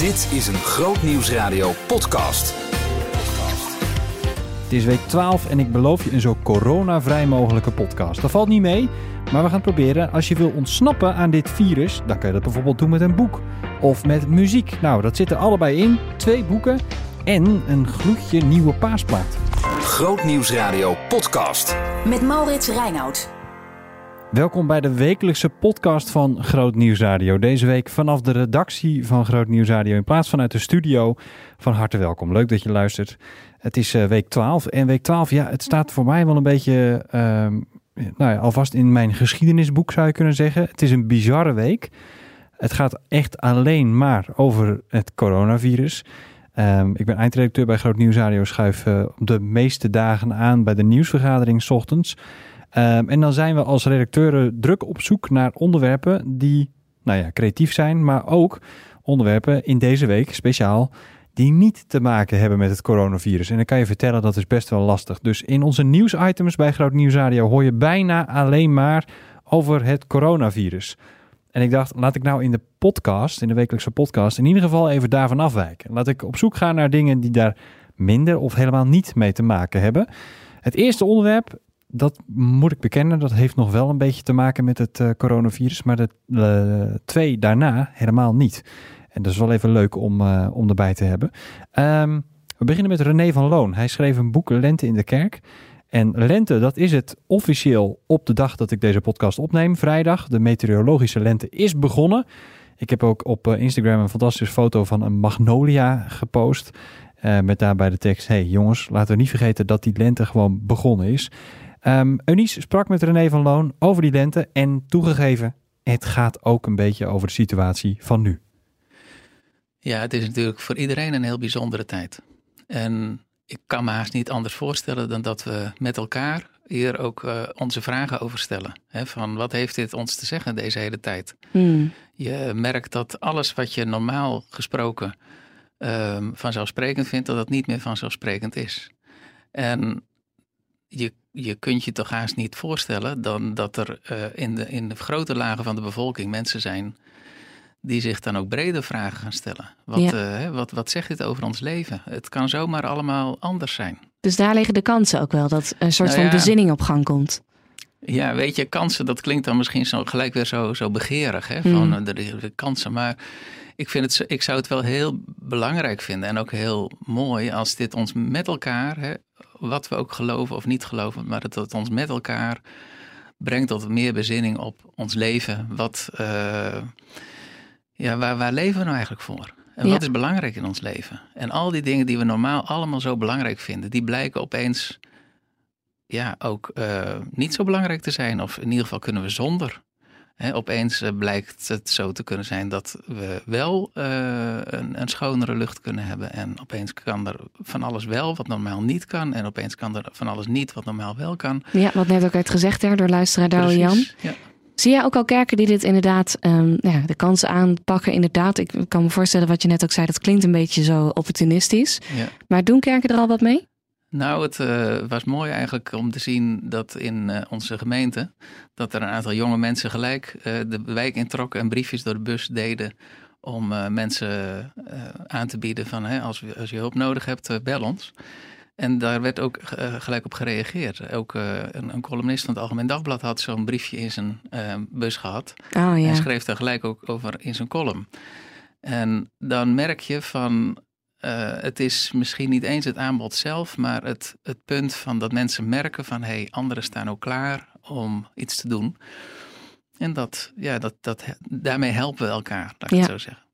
Dit is een Groot Nieuwsradio podcast. Het is week 12 en ik beloof je een zo coronavrij mogelijke podcast. Dat valt niet mee, maar we gaan het proberen. Als je wil ontsnappen aan dit virus, dan kan je dat bijvoorbeeld doen met een boek. Of met muziek. Nou, dat zit er allebei in. Twee boeken en een gloedje nieuwe paasplaat. Groot Nieuwsradio podcast. Met Maurits Reinoud. Welkom bij de wekelijkse podcast van Groot Nieuwsradio. Deze week vanaf de redactie van Groot Nieuwsradio in plaats vanuit de studio. Van harte welkom. Leuk dat je luistert. Het is eh, week 12 en week 12, ja, het staat voor mij wel een beetje, ehm, nou ja, alvast in mijn geschiedenisboek zou je kunnen zeggen. Het is een bizarre week. Het gaat echt alleen maar over het coronavirus. Ehm, ik ben eindredacteur bij Groot Nieuwsradio, schuif uh, de meeste dagen aan bij de nieuwsvergadering s ochtends. Um, en dan zijn we als redacteuren druk op zoek naar onderwerpen die, nou ja, creatief zijn, maar ook onderwerpen in deze week speciaal die niet te maken hebben met het coronavirus. En dan kan je vertellen dat is best wel lastig. Dus in onze nieuwsitems bij Groot Nieuwsradio hoor je bijna alleen maar over het coronavirus. En ik dacht, laat ik nou in de podcast, in de wekelijkse podcast, in ieder geval even daarvan afwijken. Laat ik op zoek gaan naar dingen die daar minder of helemaal niet mee te maken hebben. Het eerste onderwerp, dat moet ik bekennen, dat heeft nog wel een beetje te maken met het uh, coronavirus, maar de uh, twee daarna helemaal niet. En dat is wel even leuk om, uh, om erbij te hebben. Um, we beginnen met René van Loon. Hij schreef een boek Lente in de Kerk. En lente, dat is het officieel op de dag dat ik deze podcast opneem, vrijdag. De meteorologische lente is begonnen. Ik heb ook op Instagram een fantastische foto van een magnolia gepost. Met daarbij de tekst: Hey jongens, laten we niet vergeten dat die lente gewoon begonnen is. Um, Eunice sprak met René van Loon over die lente. En toegegeven, het gaat ook een beetje over de situatie van nu. Ja, het is natuurlijk voor iedereen een heel bijzondere tijd. En ik kan me haast niet anders voorstellen dan dat we met elkaar hier ook uh, onze vragen over stellen. He, van wat heeft dit ons te zeggen deze hele tijd? Mm. Je merkt dat alles wat je normaal gesproken um, vanzelfsprekend vindt, dat dat niet meer vanzelfsprekend is. En je, je kunt je toch haast niet voorstellen dan dat er uh, in, de, in de grote lagen van de bevolking mensen zijn die zich dan ook brede vragen gaan stellen. Wat, ja. uh, wat, wat zegt dit over ons leven? Het kan zomaar allemaal anders zijn. Dus daar liggen de kansen ook wel, dat een soort nou ja, van bezinning op gang komt. Ja, weet je, kansen, dat klinkt dan misschien zo, gelijk weer zo, zo begeerig, hè, van mm. de, de, kansen. Maar ik, vind het, ik zou het wel heel belangrijk vinden en ook heel mooi als dit ons met elkaar, hè, wat we ook geloven of niet geloven, maar dat het ons met elkaar brengt tot meer bezinning op ons leven. Wat... Uh, ja, waar, waar leven we nou eigenlijk voor? En ja. wat is belangrijk in ons leven? En al die dingen die we normaal allemaal zo belangrijk vinden, die blijken opeens ja, ook uh, niet zo belangrijk te zijn. Of in ieder geval kunnen we zonder. He, opeens uh, blijkt het zo te kunnen zijn dat we wel uh, een, een, schonere lucht kunnen hebben. En opeens kan er van alles wel wat normaal niet kan. En opeens kan er van alles niet wat normaal wel kan. Ja, wat net ook werd gezegd hè, door luisteraar Douwe Jan. Ja. Zie jij ook al kerken die dit inderdaad um, ja, de kansen aanpakken? Inderdaad, ik kan me voorstellen wat je net ook zei, dat klinkt een beetje zo opportunistisch. Ja. Maar doen kerken er al wat mee? Nou, het uh, was mooi eigenlijk om te zien dat in uh, onze gemeente, dat er een aantal jonge mensen gelijk uh, de wijk introkken en briefjes door de bus deden om mensen aan te bieden van hè, als, als je hulp nodig hebt, bel ons. En daar werd ook gelijk op gereageerd. Ook een, een, columnist van het Algemeen Dagblad had zo'n briefje in zijn bus gehad. Oh, ja. En schreef daar gelijk ook over in zijn column. En dan merk je van, het is misschien niet eens het aanbod zelf, maar het, het punt van dat mensen merken van, hé, hey, anderen staan ook klaar om iets te doen. En dat, ja, dat, dat, daarmee helpen we elkaar, laat ik ja. het zo zeggen.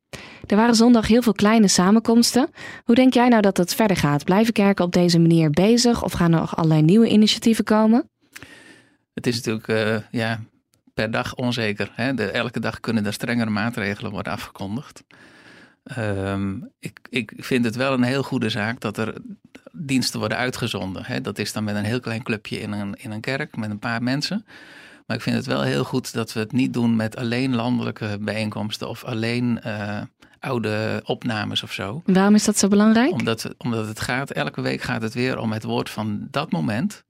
Er waren zondag heel veel kleine samenkomsten. Hoe denk jij nou dat het verder gaat? Blijven kerken op deze manier bezig of gaan er nog allerlei nieuwe initiatieven komen? Het is natuurlijk uh, ja, per dag onzeker. Hè? De, elke dag kunnen er strengere maatregelen worden afgekondigd. Um, ik, ik vind het wel een heel goede zaak dat er diensten worden uitgezonden. Hè? Dat is dan met een heel klein clubje in een, in een kerk met een paar mensen. Maar ik vind het wel heel goed dat we het niet doen met alleen landelijke bijeenkomsten of alleen uh, oude opnames of zo. Waarom is dat zo belangrijk? Omdat, omdat het gaat, elke week gaat het weer om het woord van dat moment.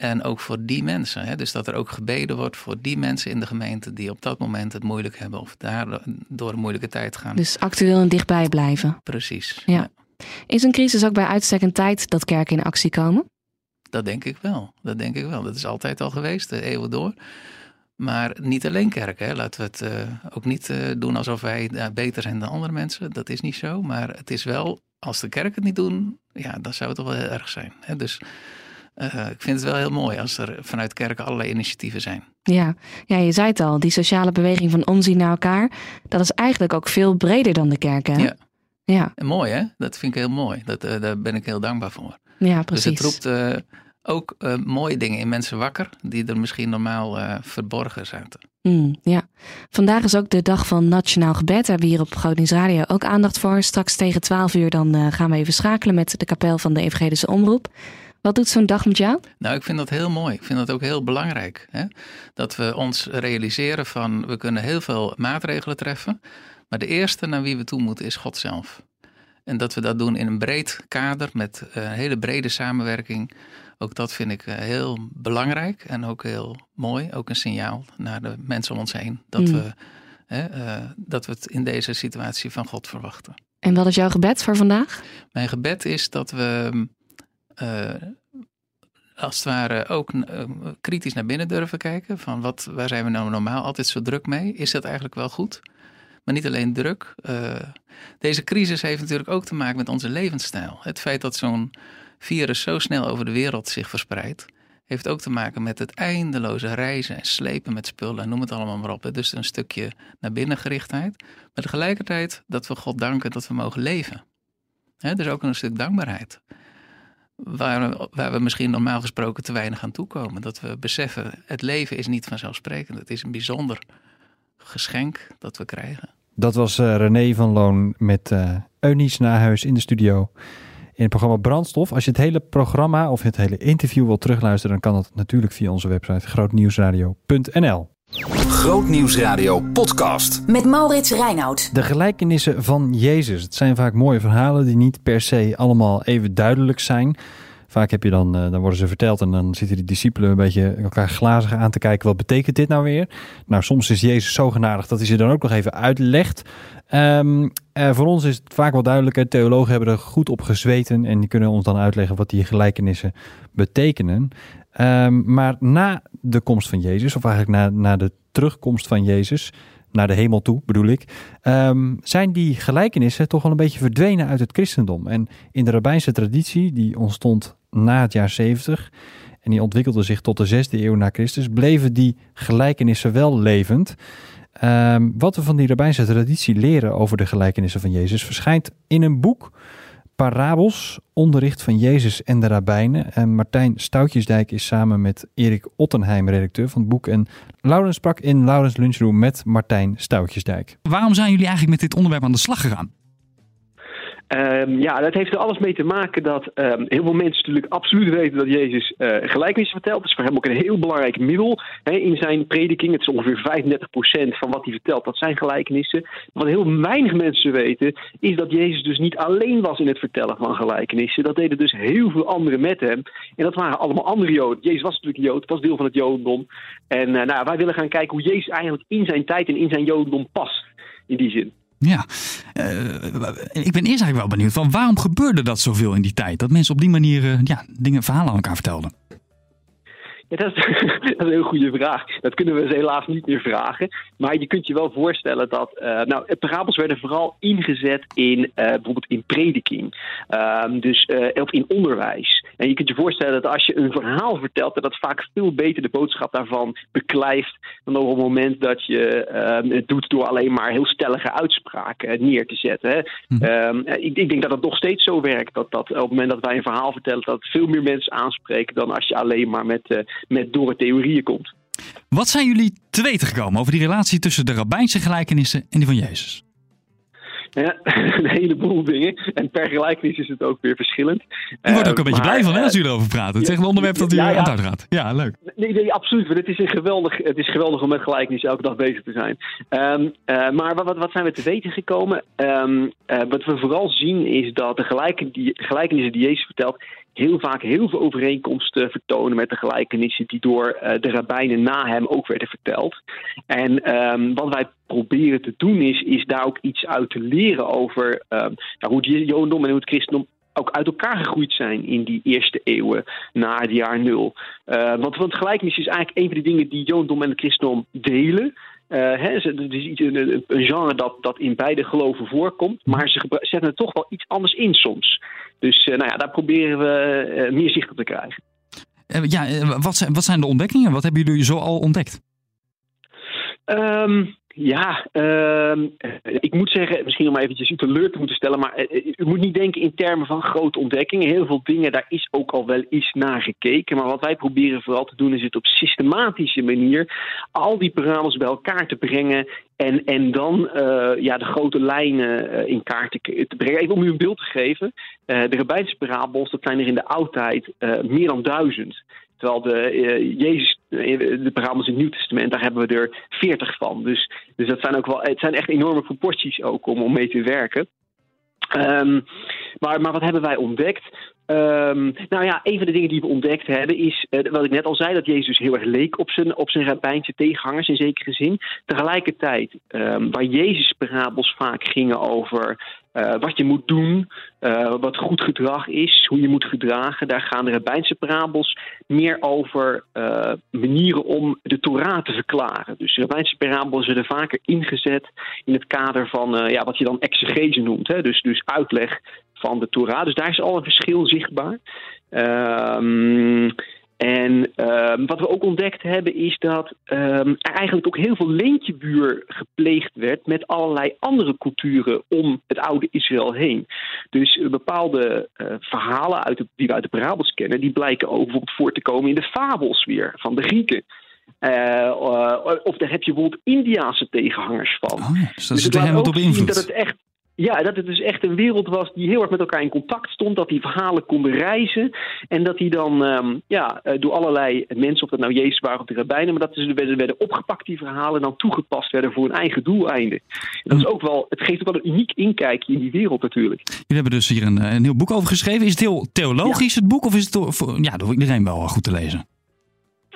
En ook voor die mensen. Hè? Dus dat er ook gebeden wordt voor die mensen in de gemeente die op dat moment het moeilijk hebben of daar door een moeilijke tijd gaan. Dus actueel en dichtbij blijven. Precies. Ja. Is een crisis ook bij uitstek een tijd dat kerken in actie komen? Dat denk ik wel. Dat denk ik wel. Dat is altijd al geweest, de eeuwen door. Maar niet alleen kerken. Hè. Laten we het uh, ook niet uh, doen alsof wij uh, beter zijn dan andere mensen. Dat is niet zo. Maar het is wel, als de kerken het niet doen, ja, dan zou het toch wel heel erg zijn. Hè. Dus ik vind het wel heel mooi als er vanuit kerken allerlei initiatieven zijn. Ja. ja, je zei het al, die sociale beweging van omzien naar elkaar, dat is eigenlijk ook veel breder dan de kerken. Ja. ja. En mooi hè, dat vind ik heel mooi. Dat, daar ben ik heel dankbaar voor. Ja, precies. Dus het roept ook uh, mooie dingen in mensen wakker die er misschien normaal verborgen zaten. Mm, ja, vandaag is ook de dag van Nationaal Gebed. We hebben hier op Grootnieuws Radio ook aandacht voor. Straks tegen 12 uur dan gaan we even schakelen met de kapel van de Evangelische Omroep. Wat doet zo'n dag met jou? Nou, ik vind dat heel mooi. Ik vind dat ook heel belangrijk. Hè? Dat we ons realiseren van we kunnen heel veel maatregelen treffen. Maar de eerste naar wie we toe moeten is God zelf. En dat we dat doen in een breed kader met een hele brede samenwerking ook dat vind ik heel belangrijk en ook heel mooi. Ook een signaal naar de mensen om ons heen. Dat, mm. we, hè, uh, dat we het in deze situatie van God verwachten. En wat is jouw gebed voor vandaag? Mijn gebed is dat we als het ware ook uh, kritisch naar binnen durven kijken. Van wat, waar zijn we nou normaal altijd zo druk mee? Is dat eigenlijk wel goed? Maar niet alleen druk. deze crisis heeft natuurlijk ook te maken met onze levensstijl. Het feit dat zo'n virus zo snel over de wereld zich verspreidt, heeft ook te maken met het eindeloze reizen en slepen met spullen en noem het allemaal maar op. Dus een stukje naar binnen gerichtheid. Maar tegelijkertijd dat we God danken dat we mogen leven. He, dus ook een stuk dankbaarheid. Waar we, waar we misschien normaal gesproken te weinig aan toekomen. Dat we beseffen, het leven is niet vanzelfsprekend. Het is een bijzonder geschenk dat we krijgen. Dat was uh, René van Loon met uh, Eunice Nahuis in de studio in het programma Brandstof. Als je het hele programma of het hele interview wilt terugluisteren, dan kan dat natuurlijk via onze website grootnieuwsradio.nl. Grootnieuwsradio podcast. Met Maurits Reinoud. De gelijkenissen van Jezus. Het zijn vaak mooie verhalen die niet per se allemaal even duidelijk zijn. Vaak heb je dan, uh, dan worden ze verteld en dan zitten die discipelen een beetje elkaar glazig aan te kijken. Wat betekent dit nou weer? Nou, soms is Jezus zo genadig dat hij ze dan ook nog even uitlegt. Um, uh, voor ons is het vaak wel duidelijker. Theologen hebben er goed op gezweten en die kunnen ons dan uitleggen wat die gelijkenissen betekenen. Um, maar na de komst van Jezus, of eigenlijk na, na de terugkomst van Jezus, naar de hemel toe bedoel ik, um, zijn die gelijkenissen toch wel een beetje verdwenen uit het christendom. En in de rabbijnse traditie, die ontstond na het jaar 70 en die ontwikkelde zich tot de zesde eeuw na Christus, bleven die gelijkenissen wel levend. Um, wat we van die rabbijnse traditie leren over de gelijkenissen van Jezus verschijnt in een boek, Parabels, onderricht van Jezus en de rabbijnen. En Martijn Stoutjesdijk is samen met Erik Ottenheim redacteur van het boek. En Laurens sprak in Laurens Lunchroom met Martijn Stoutjesdijk. Waarom zijn jullie eigenlijk met dit onderwerp aan de slag gegaan? Um, ja, dat heeft er alles mee te maken dat um, heel veel mensen natuurlijk absoluut weten dat Jezus uh, gelijkenissen vertelt. Dat is voor hem ook een heel belangrijk middel in zijn prediking. Het is ongeveer 35% van wat hij vertelt, dat zijn gelijkenissen. Wat heel weinig mensen weten, is dat Jezus dus niet alleen was in het vertellen van gelijkenissen. Dat deden dus heel veel anderen met hem. En dat waren allemaal andere Joden. Jezus was natuurlijk Jood, was deel van het Jodendom. En uh, nou, wij willen gaan kijken hoe Jezus eigenlijk in zijn tijd en in zijn Jodendom past. In die zin. Ja, ik ben eerst eigenlijk wel benieuwd van waarom gebeurde dat zoveel in die tijd? Dat mensen op die manier uh, ja, dingen, verhalen aan elkaar vertelden. Ja, dat is, dat is, een heel goede vraag. Dat kunnen we helaas niet meer vragen. Maar je kunt je wel voorstellen dat. Uh, nou, parabels werden vooral ingezet in uh, bijvoorbeeld in prediking. Um, dus, of in onderwijs. En je kunt je voorstellen dat als je een verhaal vertelt, dat dat vaak veel beter de boodschap daarvan beklijft. dan op het moment dat je um, het doet door alleen maar heel stellige uitspraken neer te zetten. Hè. Mm -hmm. um, ik, ik, denk dat het nog steeds zo werkt. Dat, dat op het moment dat wij een verhaal vertellen, dat veel meer mensen aanspreken dan als je alleen maar met met door theorieën komt. Wat zijn jullie te weten gekomen over die relatie tussen de rabbijnse gelijkenissen en die van Jezus? Ja, een heleboel dingen. En per gelijkenis is het ook weer verschillend. Je wordt ook een uh, beetje maar, blij van hè, als jullie erover praten. Het is echt een onderwerp dat u ja, ja. aan het gaat. Ja, leuk. Nee, nee, absoluut. Het is, een geweldig, het is geweldig om met gelijkenis elke dag bezig te zijn. Um, uh, maar wat, wat zijn we te weten gekomen? Um, uh, wat we vooral zien is dat de gelijkenissen die Jezus vertelt heel vaak heel veel overeenkomsten vertonen met de gelijkenissen die door de rabbijnen na hem ook werden verteld. En ehm, wat wij proberen te doen is, is daar ook iets uit te leren over nou, hoe het Jodendom en hoe het christendom ook uit elkaar gegroeid zijn in die eerste eeuwen na het jaar nul. Uh, want, want gelijkenis is eigenlijk een van de dingen die Jodendom en het christendom delen. Uh, het is iets, een, een, genre dat, dat in beide geloven voorkomt, maar ze zetten er toch wel iets anders in soms. Dus uh, nou ja, daar proberen we meer zicht op te krijgen. ja, wat zijn, wat zijn de ontdekkingen? Wat hebben jullie zo al ontdekt? Um, ja, uh, ik moet zeggen, misschien om eventjes u teleur te moeten stellen, maar uh, u moet niet denken in termen van grote ontdekkingen. Heel veel dingen, daar is ook al wel eens naar gekeken. Maar wat wij proberen vooral te doen, is het op systematische manier al die parabels bij elkaar te brengen. En, en dan uh, ja, de grote lijnen in kaart te, te, brengen. Even om u een beeld te geven. de rabbijnse parabels, dat zijn er in de oudheid meer dan duizend. Terwijl de, uh, Jezus, de parabels in het Nieuw Testament, daar hebben we er veertig van. Dus, dus dat zijn ook wel, het zijn echt enorme proporties ook om, om mee te werken. Um, maar, maar wat hebben wij ontdekt? Um, nou ja, een van de dingen die we ontdekt hebben is, uh, wat ik net al zei, dat Jezus heel erg leek op zijn, op zijn rabbijnse tegenhangers in zekere zin. Tegelijkertijd, um, waar Jezus' parabels vaak gingen over uh, wat je moet doen, uh, wat goed gedrag is, hoe je moet gedragen, daar gaan de rabbijnse parabels meer over manieren om de Torah te verklaren. Dus de rabbijnse parabels worden vaker ingezet in het kader van ja, wat je dan exegese noemt. Hè? Dus, dus uitleg van de Torah. Dus daar is al een verschil zichtbaar. Um, en um, wat we ook ontdekt hebben is dat um, er eigenlijk ook heel veel leentjebuur gepleegd werd met allerlei andere culturen om het oude Israël heen. Dus bepaalde uh, verhalen uit de, die we uit de parabels kennen, die blijken ook bijvoorbeeld voor te komen in de fabels weer van de Grieken. Uh, uh, of daar heb je bijvoorbeeld Indiaanse tegenhangers van. Oh ja, dus dat dus het helemaal op invloed. Dat het echt ja, dat het dus echt een wereld was die heel erg met elkaar in contact stond. Dat die verhalen konden reizen. En dat die dan um, ja, door allerlei mensen, of dat nou Jezus waren of de rabbijnen, maar dat ze werden, werden opgepakt, die verhalen, dan toegepast werden voor een eigen doeleinde. En dat is ook wel, het geeft ook wel een uniek inkijkje in die wereld natuurlijk. Jullie hebben dus hier een, een heel boek over geschreven. Is het heel theologisch, ja. het boek, of is het ja, door iedereen wel goed te lezen?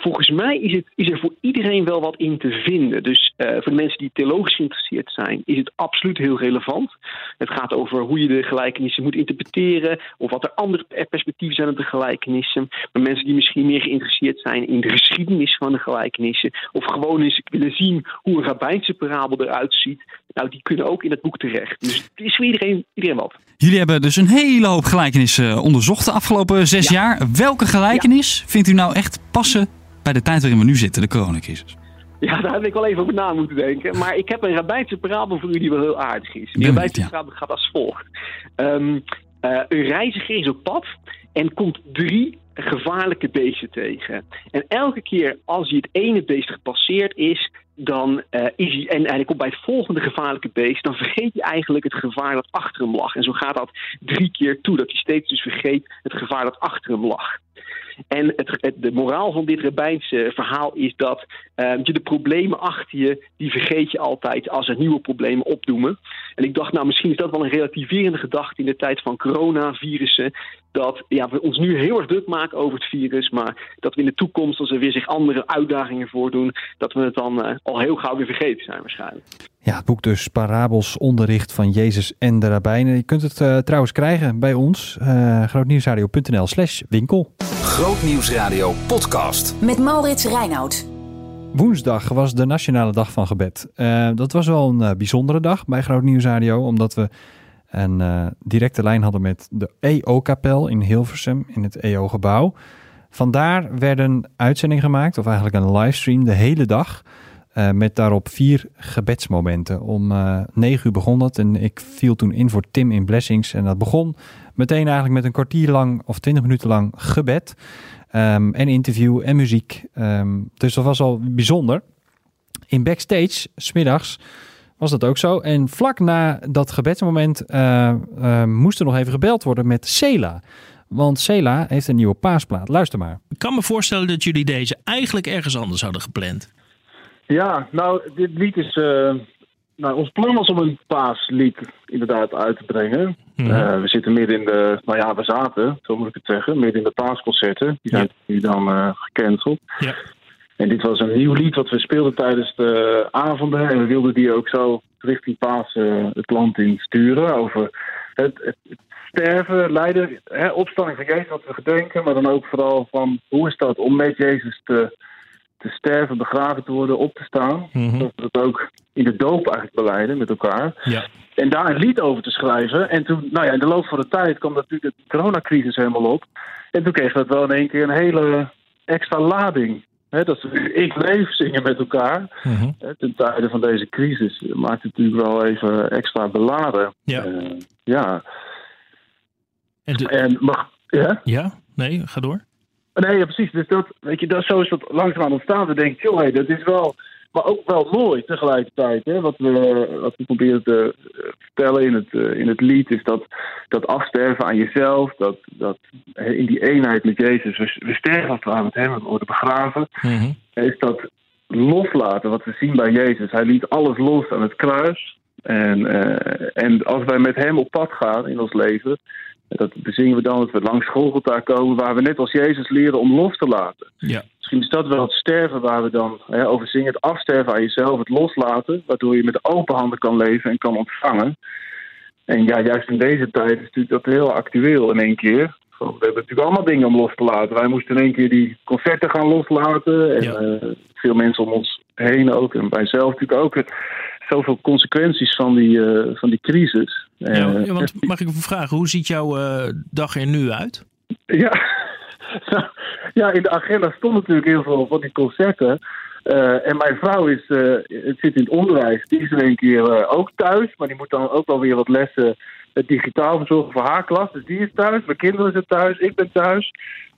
Volgens mij is, het, is er voor iedereen wel wat in te vinden. Dus uh, voor de mensen die theologisch geïnteresseerd zijn, is het absoluut heel relevant. Het gaat over hoe je de gelijkenissen moet interpreteren, of wat er andere perspectieven zijn op de gelijkenissen. Maar mensen die misschien meer geïnteresseerd zijn in de geschiedenis van de gelijkenissen, of gewoon eens willen zien hoe een rabbijnse parabel eruit ziet, nou, die kunnen ook in het boek terecht. Dus het is voor iedereen, iedereen wat. Jullie hebben dus een hele hoop gelijkenissen onderzocht de afgelopen zes ja. jaar. Welke gelijkenis ja. vindt u nou echt passen bij de tijd waarin we nu zitten, de coronacrisis? Ja, daar heb ik wel even over na moeten denken. Maar ik heb een rabbijnse parabel voor u die wel heel aardig is. Die rabbijnse ja. parabel gaat als volgt. Um, uh, een reiziger is op pad en komt drie gevaarlijke beesten tegen. En elke keer als hij het ene beest gepasseerd is, dan uh, is hij, en, en hij komt bij het volgende gevaarlijke beest, dan vergeet hij eigenlijk het gevaar dat achter hem lag. En zo gaat dat drie keer toe, dat hij steeds dus vergeet het gevaar dat achter hem lag. En het, de moraal van dit rabbijnse verhaal is dat uh, je de problemen achter je, die vergeet je altijd als er nieuwe problemen opdoemen. En ik dacht, nou, misschien is dat wel een relativerende gedachte in de tijd van coronavirussen. Dat ja, we ons nu heel erg druk maken over het virus, maar dat we in de toekomst, als er weer zich andere uitdagingen voordoen, dat we het dan uh, al heel gauw weer vergeten zijn waarschijnlijk. Ja, het boek dus Parabels onderricht van Jezus en de Rabbijnen. Je kunt het uh, trouwens krijgen bij ons, uh, grootnieuwsradio.nl slash winkel. Grootnieuwsradio podcast. Met Maurits Reinoud. Woensdag was de Nationale Dag van Gebed. Uh, dat was wel een uh, bijzondere dag bij Groot Nieuwsradio, omdat we een uh, directe lijn hadden met de EO-kapel in Hilversum, in het EO-gebouw. Vandaar werden uitzendingen gemaakt, of eigenlijk een livestream, de hele dag. met daarop vier gebedsmomenten. Om negen uur begon dat en ik viel toen in voor Tim in Blessings. En dat begon meteen eigenlijk met een kwartier lang of twintig minuten lang gebed. Um, en interview en muziek. Um, dus dat was al bijzonder. In backstage, smiddags, was dat ook zo. En vlak na dat gebedsmoment uh, uh, moest er nog even gebeld worden met Sela. Want Sela heeft een nieuwe paasplaat. Luister maar. Ik kan me voorstellen dat jullie deze eigenlijk ergens anders hadden gepland. Ja, nou, dit lied is uh, nou, ons plan was om een paaslied inderdaad uit te brengen. Mhm. Eh, we zitten midden in de, nou ja, we zaten, zo moet ik het zeggen, midden in de paasconcerten. Die zijn nu dan eh gecanceld. Ja. En dit was een nieuw lied wat we speelden tijdens de avonden. En we wilden die ook zo richting Paas eh, het land in sturen. Over het, het, het sterven, lijden, hè, opstanding van Jezus, wat we gedenken. Maar dan ook vooral van hoe is dat om met Jezus te, te sterven, begraven te worden, op te staan. Mhm. Dat we dat ook in de doop eigenlijk beleiden met elkaar. Ja. En daar een lied over te schrijven. En toen, nou ja, in de loop van de tijd kwam natuurlijk de coronacrisis helemaal op. En toen kreeg dat wel in één keer een hele extra lading. Hè, dat we ik leef zingen met elkaar. Mhm. Ten tijde van deze crisis maakt het natuurlijk wel even extra beladen. Ja. Eh, ja. En de- En mag, ja? ja, nee, ga door. Nee, ja, precies. Dus dat, weet je, dat, zo is dat langzaamaan ontstaan. We denken, joh, hé, dat is wel, maar ook wel mooi tegelijkertijd. Hè? Wat, we, wat we proberen te eh, vertellen in het, eh, in het lied is dat, dat afsterven aan jezelf, dat, dat in die eenheid met Jezus, we, we sterven als het ware met hem, we worden begraven, Mhm. is dat loslaten wat we zien bij Jezus. Hij liet alles los aan het kruis. En, eh, en als wij met hem op pad gaan in ons leven, dat bezingen we dan dat we langs Golgotha komen, waar we net als Jezus leren om los te laten. Ja. Misschien is dat wel het sterven waar we dan hè, over zingen. Het afsterven aan jezelf, het loslaten, waardoor je met open handen kan leven en kan ontvangen. En ja, juist in deze tijd is natuurlijk dat heel actueel in één keer. We hebben natuurlijk allemaal dingen om los te laten. Wij moesten in één keer die concerten gaan loslaten. En Ja. eh, veel mensen om ons heen ook. En wij zelf natuurlijk ook. Het- Zoveel consequenties van die, eh, van die crisis. Ja, Eh, want mag ik even vragen, hoe ziet jouw eh, dag er nu uit? Ja. ja, in de agenda stond natuurlijk heel veel van die concerten. Eh, en mijn vrouw is, het zit in het onderwijs. Die is in één keer ook thuis. Maar die moet dan ook wel weer wat lessen eh, digitaal verzorgen voor haar klas. Dus die is thuis. Mijn kinderen zijn thuis. Ik ben thuis.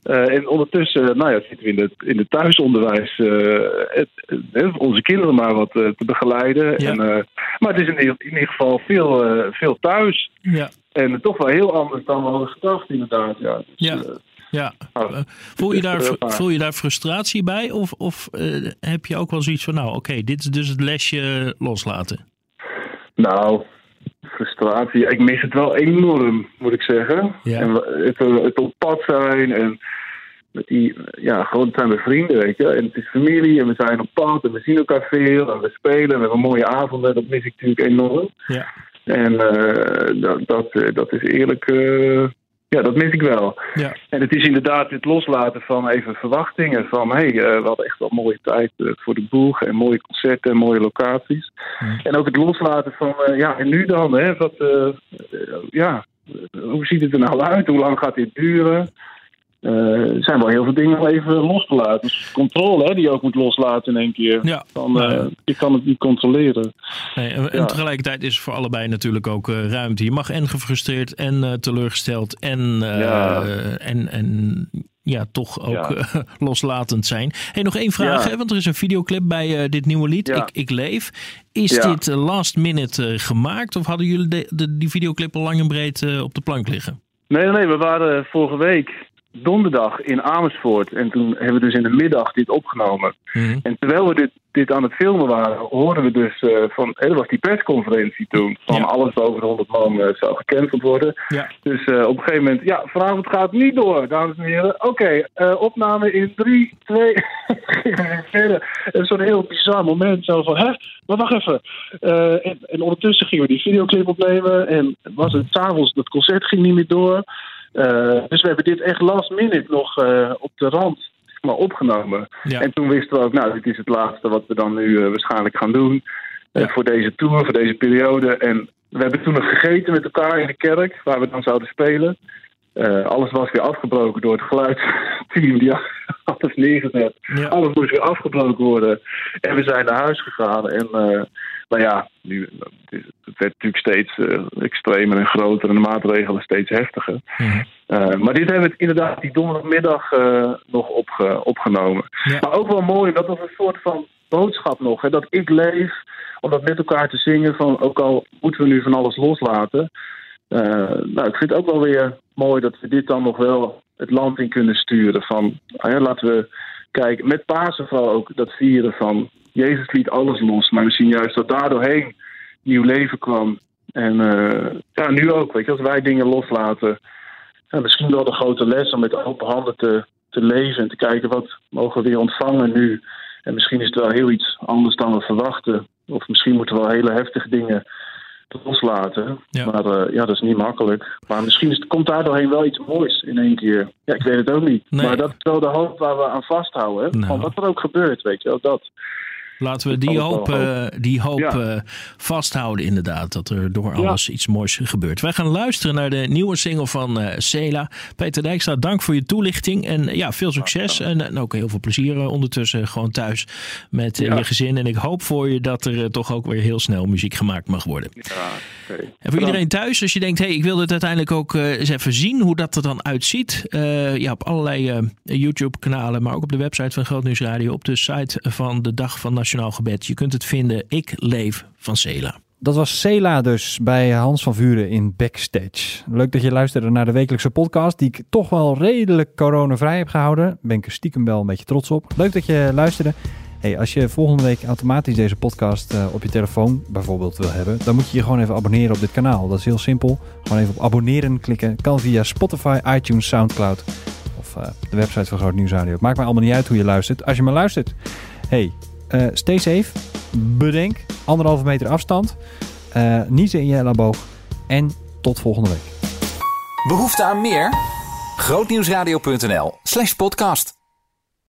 Eh, en ondertussen nou ja, zitten we in het, in het thuisonderwijs. eh, het, eh, onze kinderen maar wat eh, te begeleiden. Ja. En, eh, maar het is in ieder, in ieder geval veel, eh, veel thuis. Ja, En toch wel heel anders dan we hadden gedacht, inderdaad. Ja. Dus, Ja. eh, ja. Eh, voel, je is daar, voel je daar frustratie bij? Of, of eh, heb je ook wel zoiets van, nou oké, dit is dus het lesje loslaten? Nou, frustratie. Ik mis het wel enorm, moet ik zeggen. Ja. En het, het op pad zijn en met die, ja, gewoon zijn we vrienden, weet je. En het is familie en we zijn op pad en we zien elkaar veel en we spelen. We hebben mooie avonden, dat mis ik natuurlijk enorm. Ja. En eh, dat, dat, eh, dat is eerlijk, eh, ja, dat mis ik wel. Ja. En het is inderdaad het loslaten van even verwachtingen. Van hé, hey, eh, we hadden echt wel mooie tijd eh, voor de boeg. En mooie concerten en mooie locaties. En ook het loslaten van, eh, ja, en nu dan? Hè, wat, ja, hoe ziet het er nou uit? Hoe lang gaat dit duren? Eh, er zijn wel heel veel dingen om even los te laten. Dus controle hè, die je ook moet loslaten in één keer. Ja. Ja. eh, je kan het niet controleren. Nee, en, tegelijkertijd is er voor allebei natuurlijk ook eh, ruimte. Je mag en gefrustreerd en eh, teleurgesteld en, eh, Ja. en, en ja, toch ook Ja. loslatend zijn. Hey, nog één vraag, Ja. hè, want er is een videoclip bij eh, dit nieuwe lied, Ja. ik, ik Leef. Is Ja. dit last minute eh, gemaakt of hadden jullie de, de, die videoclip al lang en breed eh, op de plank liggen? Nee, nee, we waren vorige week donderdag in Amersfoort. En toen hebben we dus in de middag dit opgenomen. Mhm. En terwijl we dit, dit aan het filmen waren, hoorden we dus eh, van... Er was die persconferentie toen. Van Ja. alles boven de 100 man eh, zou gecanceld worden. Ja. Dus eh, op een gegeven moment... Ja, vanavond gaat het niet door, dames en heren. Oké, opname in 3, 2... verder. Het is zo'n heel bizar moment. Zo van, hè? Maar wacht even. En, en ondertussen gingen we die videoclip opnemen. En was het s'avonds, dat concert ging niet meer door. Eh, dus we hebben dit echt last minute nog eh, op de rand maar, opgenomen. Ja. En toen wisten we ook, nou, dit is het laatste wat we dan nu eh, waarschijnlijk gaan doen. Ja. voor deze tour, voor deze periode. En we hebben toen nog gegeten met elkaar in de kerk, waar we dan zouden spelen. Alles was weer afgebroken door het geluidsteam die alles neergezet. Ja. Alles moest weer afgebroken worden. En we zijn naar huis gegaan. En nou ja, nu, het werd natuurlijk steeds eh, extremer en groter en de maatregelen steeds heftiger. Mhm. Eh, maar dit hebben we inderdaad die donderdagmiddag eh, nog opge- opgenomen. Ja. Maar ook wel mooi, dat was een soort van boodschap nog. Hè, dat ik leef, om dat met elkaar te zingen. Van, ook al moeten we nu van alles loslaten. Nou, ik vind het ook wel weer mooi dat we dit dan nog wel het land in kunnen sturen. Van, ah ja, laten we kijken, met Pasen vooral ook dat vieren van... Jezus liet alles los, maar we zien juist dat daardoorheen nieuw leven kwam. En eh, ja, nu ook, weet je, als wij dingen loslaten. Ja, misschien wel de grote les om met open handen te, te leven en te kijken wat mogen we weer ontvangen nu. En misschien is het wel heel iets anders dan we verwachten. Of misschien moeten we wel hele heftige dingen loslaten. Ja. Maar eh, ja, dat is niet makkelijk. Maar misschien is, komt daar doorheen wel iets moois in één keer. Ja, ik weet het ook niet. Nee. Maar dat is wel de hoop waar we aan vasthouden. Nou. Van wat er ook gebeurt, weet je wel, dat. Laten we Ik die het hoop, eh, die hoop Ja. eh, vasthouden inderdaad. Dat er door Ja. alles iets moois gebeurt. Wij gaan luisteren naar de nieuwe single van eh Cela. Peter Dijkstra, dank voor je toelichting. En eh, ja, veel succes. En, en ook heel veel plezier eh, ondertussen gewoon thuis met eh, je gezin. En ik hoop voor je dat er eh, toch ook weer heel snel muziek gemaakt mag worden. En voor iedereen thuis, als je denkt, hey, ik wil dit uiteindelijk ook eh, eens even zien hoe dat er dan uitziet. Eh, ja, op allerlei eh, YouTube-kanalen, maar ook op de website van Groot Nieuws Radio, op de site van de Dag van Nationaal Gebed. Je kunt het vinden, Ik Leef van Cela. Dat was Cela dus bij Hans van Vuren in Backstage. Leuk dat je luisterde naar de wekelijkse podcast, die ik toch wel redelijk coronavrij heb gehouden. Ben ik er stiekem wel een beetje trots op. Leuk dat je luisterde. Hey, als je volgende week automatisch deze podcast eh, op je telefoon bijvoorbeeld wil hebben, dan moet je je gewoon even abonneren op dit kanaal. Dat is heel simpel. Gewoon even op abonneren klikken. Kan via Spotify, iTunes, Soundcloud of eh, de website van Groot Nieuws Radio. Maakt mij allemaal niet uit hoe je luistert. Als je maar luistert. Hey, eh, stay safe. Bedenk anderhalve meter afstand. niezen in je elleboog. En tot volgende week. Behoefte aan meer? Grootnieuwsradio.nl slash podcast.